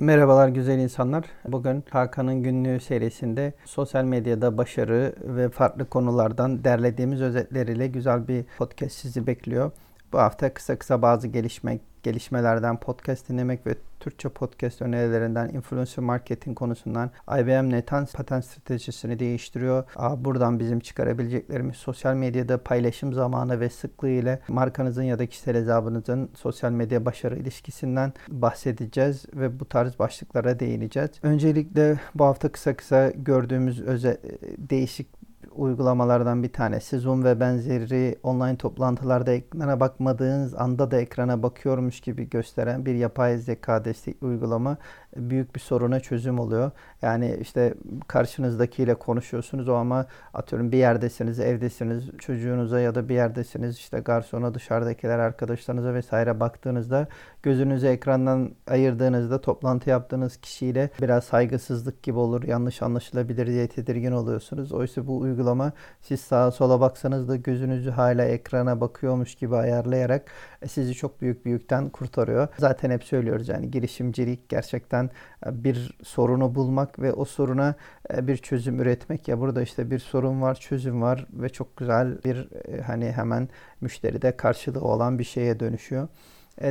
Merhabalar güzel insanlar. Bugün Hakan'ın günlüğü serisinde sosyal medyada başarı ve farklı konulardan derlediğimiz özetleriyle güzel bir podcast sizi bekliyor. Bu hafta kısa kısa bazı gelişme, gelişmelerden podcast dinlemek ve Türkçe podcast önerilerinden, influencer marketing konusundan IBM neden patent stratejisini değiştiriyor. Buradan bizim çıkarabileceklerimiz sosyal medyada paylaşım zamanı ve sıklığı ile markanızın ya da kişisel hesabınızın sosyal medya başarı ilişkisinden bahsedeceğiz ve bu tarz başlıklara değineceğiz. Öncelikle bu hafta kısa kısa gördüğümüz özel değişik uygulamalardan bir tanesi. Zoom ve benzeri online toplantılarda ekrana bakmadığınız anda da ekrana bakıyormuş gibi gösteren bir yapay zeka destek uygulama büyük bir soruna çözüm oluyor. Yani işte karşınızdakiyle konuşuyorsunuz o ama atıyorum bir yerdesiniz, evdesiniz, çocuğunuza ya da bir yerdesiniz işte garsona, dışarıdakiler, arkadaşlarınıza vesaire baktığınızda gözünüzü ekrandan ayırdığınızda toplantı yaptığınız kişiyle biraz saygısızlık gibi olur, yanlış anlaşılabilir diye tedirgin oluyorsunuz. Oysa bu uygulama siz sağa sola baksanız da gözünüzü hala ekrana bakıyormuş gibi ayarlayarak sizi çok büyük bir yükten kurtarıyor. Zaten hep söylüyoruz yani girişimcilik gerçekten gerçekten e, bir sorunu bulmak ve o soruna e, bir çözüm üretmek. Ya burada işte bir sorun var, çözüm var ve çok güzel bir e, hani hemen müşteride karşılığı olan bir şeye dönüşüyor.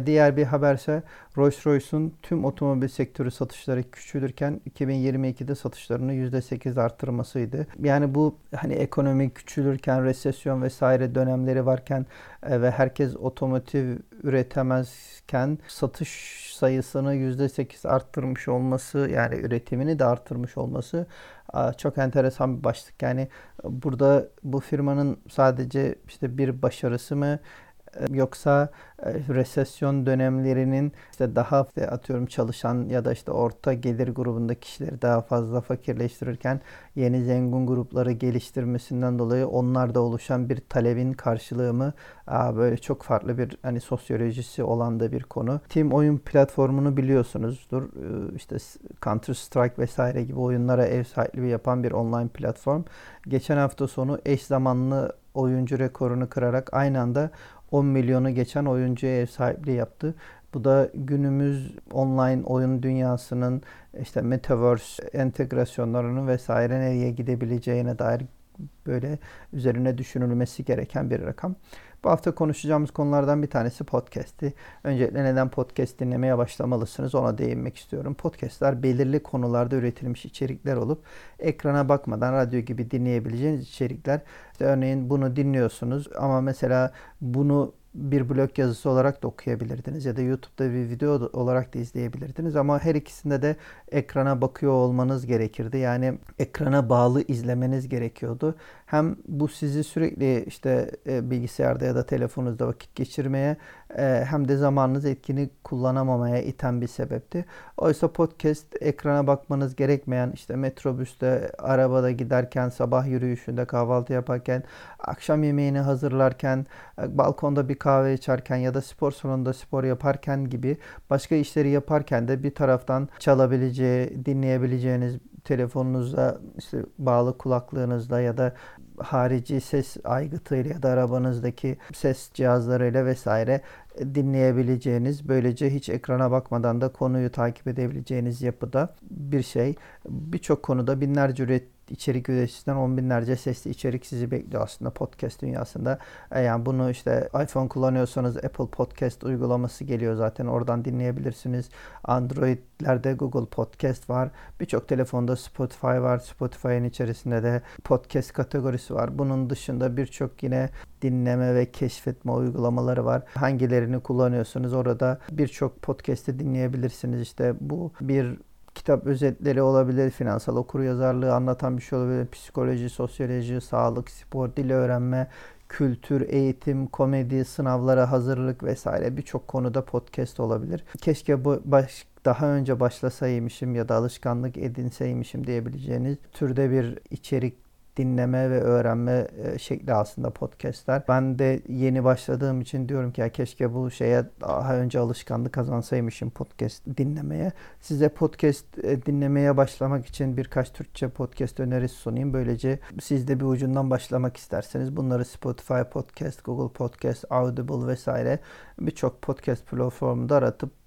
Diğer bir haberse Rolls-Royce'un tüm otomobil sektörü satışları küçülürken 2022'de satışlarını %8 arttırmasıydı. Yani bu hani ekonomi küçülürken, resesyon vesaire dönemleri varken ve herkes otomotiv üretemezken satış sayısını %8 arttırmış olması yani üretimini de arttırmış olması çok enteresan bir başlık. Yani burada bu firmanın sadece işte bir başarısı mı yoksa e, resesyon dönemlerinin işte daha işte atıyorum çalışan ya da işte orta gelir grubundaki kişileri daha fazla fakirleştirirken yeni zengin grupları geliştirmesinden dolayı onlarda oluşan bir talebin karşılığı mı böyle çok farklı bir hani sosyolojisi olan da bir konu. Team oyun platformunu biliyorsunuzdur. E, işte Counter Strike vesaire gibi oyunlara ev sahipliği yapan bir online platform. Geçen hafta sonu eş zamanlı oyuncu rekorunu kırarak aynı anda 10 milyonu geçen oyuncuya ev sahipliği yaptı. Bu da günümüz online oyun dünyasının işte metaverse entegrasyonlarının vesaire nereye gidebileceğine dair böyle üzerine düşünülmesi gereken bir rakam. Bu hafta konuşacağımız konulardan bir tanesi podcast'i. Öncelikle neden podcast dinlemeye başlamalısınız ona değinmek istiyorum. Podcast'ler belirli konularda üretilmiş içerikler olup ekrana bakmadan radyo gibi dinleyebileceğiniz içerikler. İşte örneğin bunu dinliyorsunuz ama mesela bunu bir blog yazısı olarak da okuyabilirdiniz ya da YouTube'da bir video olarak da izleyebilirdiniz ama her ikisinde de ekrana bakıyor olmanız gerekirdi. Yani ekrana bağlı izlemeniz gerekiyordu. Hem bu sizi sürekli işte e, bilgisayarda ya da telefonunuzda vakit geçirmeye e, hem de zamanınızı etkini kullanamamaya iten bir sebepti. Oysa podcast ekrana bakmanız gerekmeyen işte metrobüste, arabada giderken, sabah yürüyüşünde, kahvaltı yaparken, akşam yemeğini hazırlarken, balkonda bir kahve içerken ya da spor salonunda spor yaparken gibi başka işleri yaparken de bir taraftan çalabileceği, dinleyebileceğiniz telefonunuzda işte bağlı kulaklığınızda ya da harici ses aygıtıyla ya da arabanızdaki ses cihazlarıyla vesaire dinleyebileceğiniz, böylece hiç ekrana bakmadan da konuyu takip edebileceğiniz yapıda bir şey. Birçok konuda binlerce üret içerik üreticisinden on binlerce sesli içerik sizi bekliyor aslında podcast dünyasında. E, yani bunu işte iPhone kullanıyorsanız Apple Podcast uygulaması geliyor zaten oradan dinleyebilirsiniz. Android'lerde Google Podcast var. Birçok telefonda Spotify var. Spotify'ın içerisinde de podcast kategorisi var. Bunun dışında birçok yine dinleme ve keşfetme uygulamaları var. Hangilerini kullanıyorsunuz orada birçok podcast'i dinleyebilirsiniz. İşte bu bir kitap özetleri olabilir, finansal okuryazarlığı anlatan bir şey olabilir, psikoloji, sosyoloji, sağlık, spor, dil öğrenme, kültür, eğitim, komedi, sınavlara hazırlık vesaire birçok konuda podcast olabilir. Keşke bu baş, daha önce başlasaymışım ya da alışkanlık edinseymişim diyebileceğiniz türde bir içerik dinleme ve öğrenme e, şekli aslında podcastler. Ben de yeni başladığım için diyorum ki ya keşke bu şeye daha önce alışkanlık kazansaymışım podcast dinlemeye. Size podcast e, dinlemeye başlamak için birkaç Türkçe podcast önerisi sunayım. Böylece siz de bir ucundan başlamak isterseniz bunları Spotify Podcast, Google Podcast, Audible vesaire birçok podcast platformunda aratıp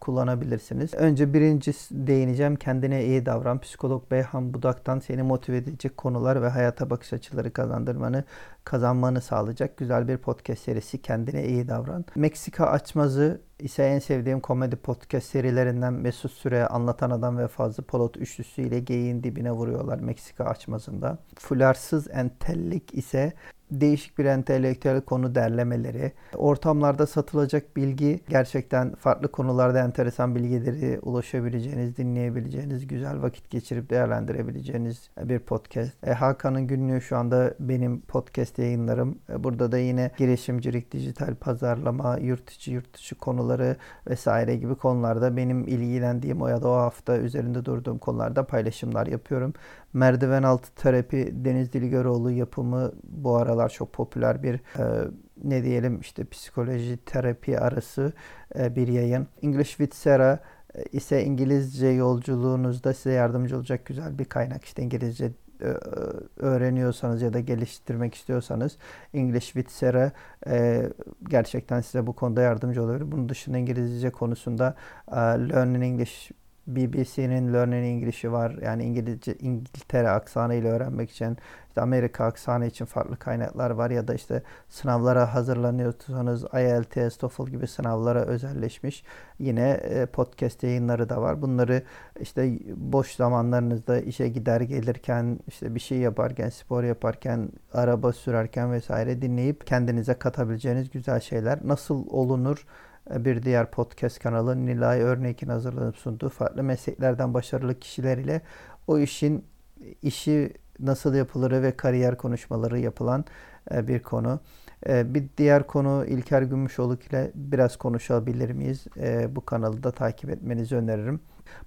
kullanabilirsiniz. Önce birinci değineceğim kendine iyi davran. Psikolog Beyhan Budak'tan seni motive edecek konular ve hayata bakış açıları kazandırmanı kazanmanı sağlayacak güzel bir podcast serisi Kendine iyi davran. Meksika Açmazı ise en sevdiğim komedi podcast serilerinden Mesut Süre, Anlatan Adam ve Fazlı Polat üçlüsü ile geyiğin dibine vuruyorlar Meksika Açmazı'nda. Fularsız Entellik ise değişik bir entelektüel konu derlemeleri, ortamlarda satılacak bilgi gerçekten farklı konularda enteresan bilgileri ulaşabileceğiniz, dinleyebileceğiniz, güzel vakit geçirip değerlendirebileceğiniz bir podcast. E, Hakan'ın günlüğü şu anda benim podcast yayınlarım. E, burada da yine girişimcilik, dijital pazarlama, yurt içi yurt dışı konuları vesaire gibi konularda benim ilgilendiğim o ya da o hafta üzerinde durduğum konularda paylaşımlar yapıyorum. Merdiven altı terapi Deniz Dilgeroğlu yapımı bu aralar çok popüler bir e, ne diyelim işte psikoloji terapi arası e, bir yayın. English with Sarah e, ise İngilizce yolculuğunuzda size yardımcı olacak güzel bir kaynak. İşte İngilizce öğreniyorsanız ya da geliştirmek istiyorsanız English with Sarah e, gerçekten size bu konuda yardımcı oluyor. Bunun dışında İngilizce konusunda e, Learning English BBC'nin Learning English'i var. Yani İngilizce İngiltere aksanı ile öğrenmek için işte Amerika aksanı için farklı kaynaklar var ya da işte sınavlara hazırlanıyorsanız IELTS, TOEFL gibi sınavlara özelleşmiş yine e, podcast yayınları da var. Bunları işte boş zamanlarınızda işe gider gelirken işte bir şey yaparken, spor yaparken, araba sürerken vesaire dinleyip kendinize katabileceğiniz güzel şeyler. Nasıl olunur? Bir diğer podcast kanalı Nilay Örnek'in hazırlanıp sunduğu farklı mesleklerden başarılı kişiler ile o işin işi nasıl yapılır ve kariyer konuşmaları yapılan e, bir konu. E, bir diğer konu İlker Gümüşoluk ile biraz konuşabilir miyiz? E, bu kanalı da takip etmenizi öneririm.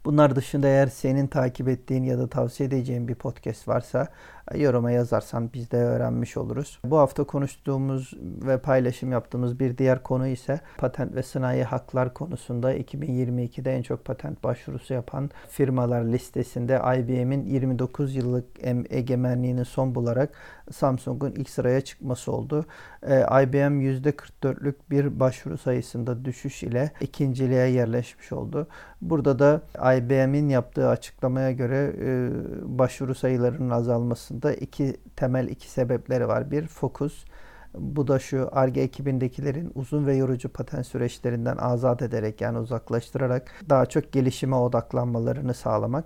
Bunlar dışında eğer senin takip ettiğin ya da tavsiye edeceğin bir podcast varsa yoruma yazarsan biz de öğrenmiş oluruz. Bu hafta konuştuğumuz ve paylaşım yaptığımız bir diğer konu ise patent ve sanayi haklar konusunda 2022'de en çok patent başvurusu yapan firmalar listesinde IBM'in 29 yıllık egemenliğini son bularak Samsung'un ilk sıraya çıkması oldu. Ee, IBM %44'lük bir başvuru sayısında düşüş ile ikinciliğe yerleşmiş oldu. Burada da IBM'in yaptığı açıklamaya göre e, başvuru sayılarının azalmasında iki temel iki sebepleri var. Bir fokus. Bu da şu ARGE ekibindekilerin uzun ve yorucu patent süreçlerinden azat ederek yani uzaklaştırarak daha çok gelişime odaklanmalarını sağlamak.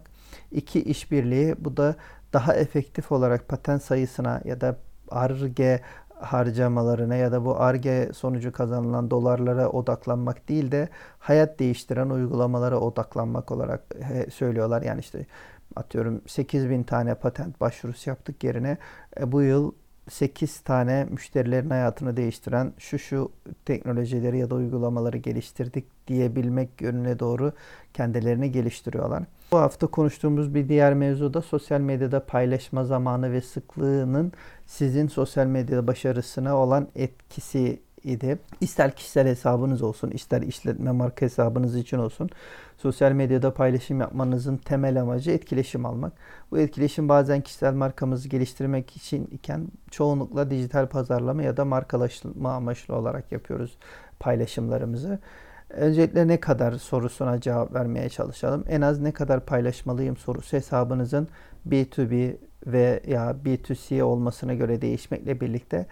İki işbirliği bu da daha efektif olarak patent sayısına ya da ARGE harcamalarına ya da bu ARGE sonucu kazanılan dolarlara odaklanmak değil de hayat değiştiren uygulamalara odaklanmak olarak söylüyorlar. Yani işte atıyorum 8 bin tane patent başvurusu yaptık yerine e, bu yıl 8 tane müşterilerin hayatını değiştiren şu şu teknolojileri ya da uygulamaları geliştirdik diyebilmek yönüne doğru kendilerini geliştiriyorlar. Bu hafta konuştuğumuz bir diğer mevzu da sosyal medyada paylaşma zamanı ve sıklığının sizin sosyal medyada başarısına olan etkisi idi. İster kişisel hesabınız olsun, ister işletme marka hesabınız için olsun. Sosyal medyada paylaşım yapmanızın temel amacı etkileşim almak. Bu etkileşim bazen kişisel markamızı geliştirmek için iken çoğunlukla dijital pazarlama ya da markalaşma amaçlı olarak yapıyoruz paylaşımlarımızı. Öncelikle ne kadar sorusuna cevap vermeye çalışalım. En az ne kadar paylaşmalıyım sorusu hesabınızın B2B ve ya B2C olmasına göre değişmekle birlikte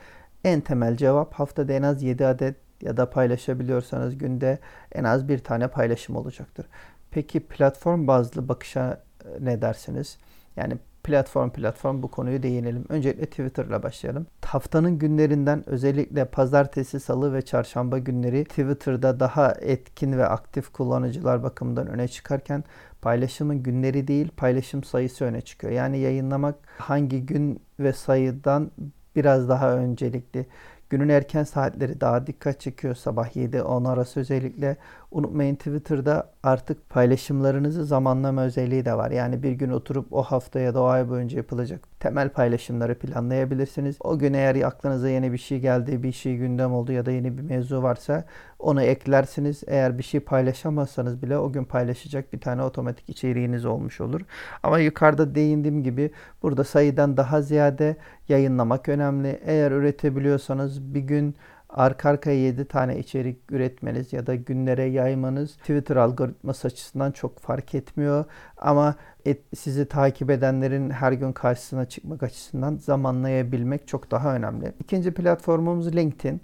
en temel cevap haftada en az 7 adet ya da paylaşabiliyorsanız günde en az bir tane paylaşım olacaktır. Peki platform bazlı bakışa e, ne dersiniz? Yani platform platform bu konuyu değinelim. Öncelikle Twitter'la başlayalım. Haftanın günlerinden özellikle pazartesi, salı ve çarşamba günleri Twitter'da daha etkin ve aktif kullanıcılar bakımından öne çıkarken paylaşımın günleri değil paylaşım sayısı öne çıkıyor. Yani yayınlamak hangi gün ve sayıdan biraz daha öncelikli. Günün erken saatleri daha dikkat çekiyor. Sabah 7-10 arası özellikle. Unutmayın Twitter'da artık paylaşımlarınızı zamanlama özelliği de var. Yani bir gün oturup o hafta ya da o ay boyunca yapılacak temel paylaşımları planlayabilirsiniz. O gün eğer aklınıza yeni bir şey geldi, bir şey gündem oldu ya da yeni bir mevzu varsa onu eklersiniz. Eğer bir şey paylaşamazsanız bile o gün paylaşacak bir tane otomatik içeriğiniz olmuş olur. Ama yukarıda değindiğim gibi burada sayıdan daha ziyade yayınlamak önemli. Eğer üretebiliyorsanız bir gün arka arkaya 7 tane içerik üretmeniz ya da günlere yaymanız Twitter algoritması açısından çok fark etmiyor. Ama et, sizi takip edenlerin her gün karşısına çıkmak açısından zamanlayabilmek çok daha önemli. İkinci platformumuz LinkedIn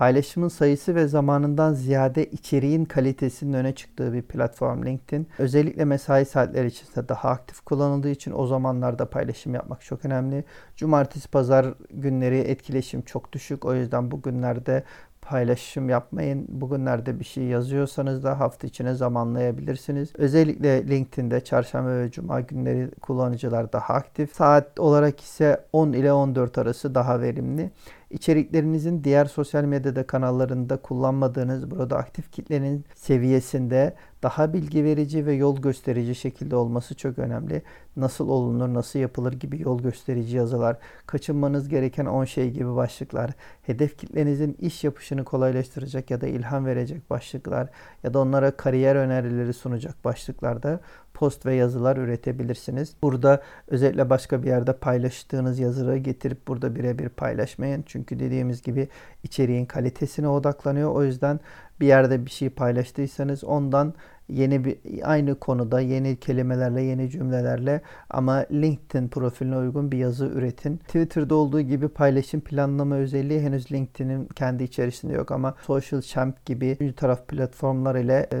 paylaşımın sayısı ve zamanından ziyade içeriğin kalitesinin öne çıktığı bir platform LinkedIn. Özellikle mesai saatleri içinde daha aktif kullanıldığı için o zamanlarda paylaşım yapmak çok önemli. Cumartesi, pazar günleri etkileşim çok düşük. O yüzden bu günlerde paylaşım yapmayın. Bugünlerde bir şey yazıyorsanız da hafta içine zamanlayabilirsiniz. Özellikle LinkedIn'de çarşamba ve cuma günleri kullanıcılar daha aktif. Saat olarak ise 10 ile 14 arası daha verimli. İçeriklerinizin diğer sosyal medyada kanallarında kullanmadığınız burada aktif kitlenin seviyesinde daha bilgi verici ve yol gösterici şekilde olması çok önemli. Nasıl olunur, nasıl yapılır gibi yol gösterici yazılar, kaçınmanız gereken 10 şey gibi başlıklar, hedef kitlenizin iş yapışını kolaylaştıracak ya da ilham verecek başlıklar ya da onlara kariyer önerileri sunacak başlıklarda post ve yazılar üretebilirsiniz. Burada özellikle başka bir yerde paylaştığınız yazıları getirip burada birebir paylaşmayın. Çünkü dediğimiz gibi içeriğin kalitesine odaklanıyor. O yüzden bir yerde bir şey paylaştıysanız ondan yeni bir aynı konuda yeni kelimelerle, yeni cümlelerle ama LinkedIn profiline uygun bir yazı üretin. Twitter'da olduğu gibi paylaşım planlama özelliği henüz LinkedIn'in kendi içerisinde yok ama Social Champ gibi üçüncü taraf platformlar ile e,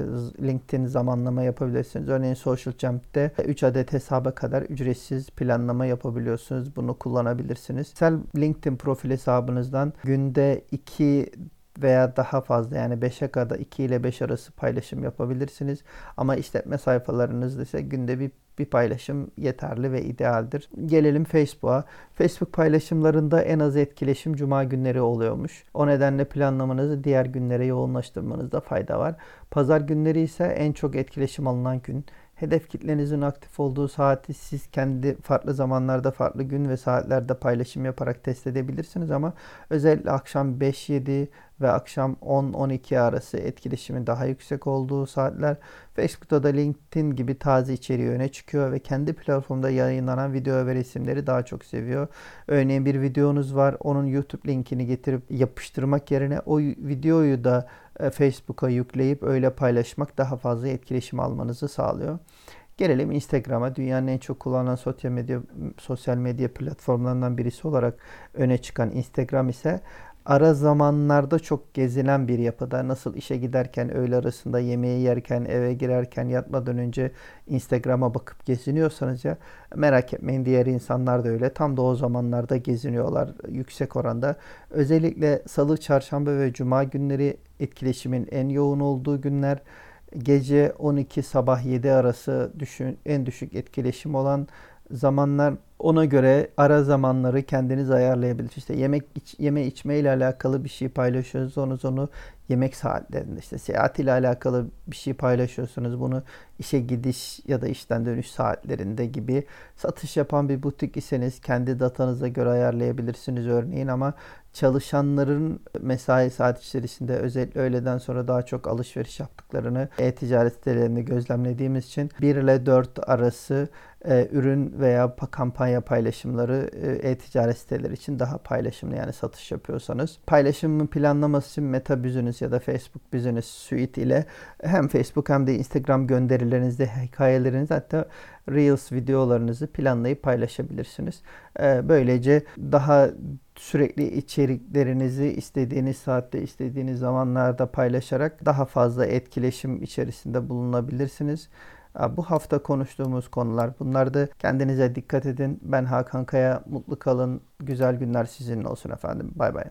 LinkedIn zamanlama yapabilirsiniz. Örneğin Social Champ'te 3 adet hesaba kadar ücretsiz planlama yapabiliyorsunuz. Bunu kullanabilirsiniz. Sen LinkedIn profil hesabınızdan günde 2 veya daha fazla yani 5'e kadar 2 ile 5 arası paylaşım yapabilirsiniz. Ama işletme sayfalarınızda ise günde bir bir paylaşım yeterli ve idealdir. Gelelim Facebook'a. Facebook paylaşımlarında en az etkileşim cuma günleri oluyormuş. O nedenle planlamanızı diğer günlere yoğunlaştırmanızda fayda var. Pazar günleri ise en çok etkileşim alınan gün. Hedef kitlenizin aktif olduğu saati siz kendi farklı zamanlarda, farklı gün ve saatlerde paylaşım yaparak test edebilirsiniz ama özellikle akşam 5-7 ve akşam 10-12 arası etkileşimin daha yüksek olduğu saatler Facebook'ta da LinkedIn gibi taze içeriği öne çıkıyor ve kendi platformda yayınlanan video ve resimleri daha çok seviyor. Örneğin bir videonuz var, onun YouTube linkini getirip yapıştırmak yerine o videoyu da Facebook'a yükleyip öyle paylaşmak daha fazla etkileşim almanızı sağlıyor. Gelelim Instagram'a. Dünyanın en çok kullanılan sosyal medya sosyal medya platformlarından birisi olarak öne çıkan Instagram ise ara zamanlarda çok gezilen bir yapıda. Nasıl işe giderken, öğle arasında yemeği yerken, eve girerken, yatmadan önce Instagram'a bakıp geziniyorsanız ya merak etmeyin diğer insanlar da öyle. Tam da o zamanlarda geziniyorlar yüksek oranda. Özellikle salı, çarşamba ve cuma günleri etkileşimin en yoğun olduğu günler. Gece 12 sabah 7 arası düşün, en düşük etkileşim olan zamanlar ona göre ara zamanları kendiniz ayarlayabilirsiniz. İşte yemek iç, yeme içme ile alakalı bir şey paylaşıyorsunuz onu yemek saatlerinde işte seyahat ile alakalı bir şey paylaşıyorsunuz bunu işe gidiş ya da işten dönüş saatlerinde gibi satış yapan bir butik iseniz kendi datanıza göre ayarlayabilirsiniz örneğin ama çalışanların mesai saat içerisinde özellikle öğleden sonra daha çok alışveriş yaptıklarını e-ticaret sitelerinde gözlemlediğimiz için 1 ile 4 arası e, ürün veya kampanya paylaşımları e, e-ticaret siteleri için daha paylaşımlı yani satış yapıyorsanız. Paylaşımın planlaması için Meta Business ya da Facebook Business Suite ile hem Facebook hem de Instagram gönderilerinizde hikayeleriniz hatta Reels videolarınızı planlayıp paylaşabilirsiniz. E, böylece daha sürekli içeriklerinizi istediğiniz saatte, istediğiniz zamanlarda paylaşarak daha fazla etkileşim içerisinde bulunabilirsiniz. Bu hafta konuştuğumuz konular bunlardı. Kendinize dikkat edin. Ben Hakan Kaya. Mutlu kalın. Güzel günler sizinle olsun efendim. Bay bay.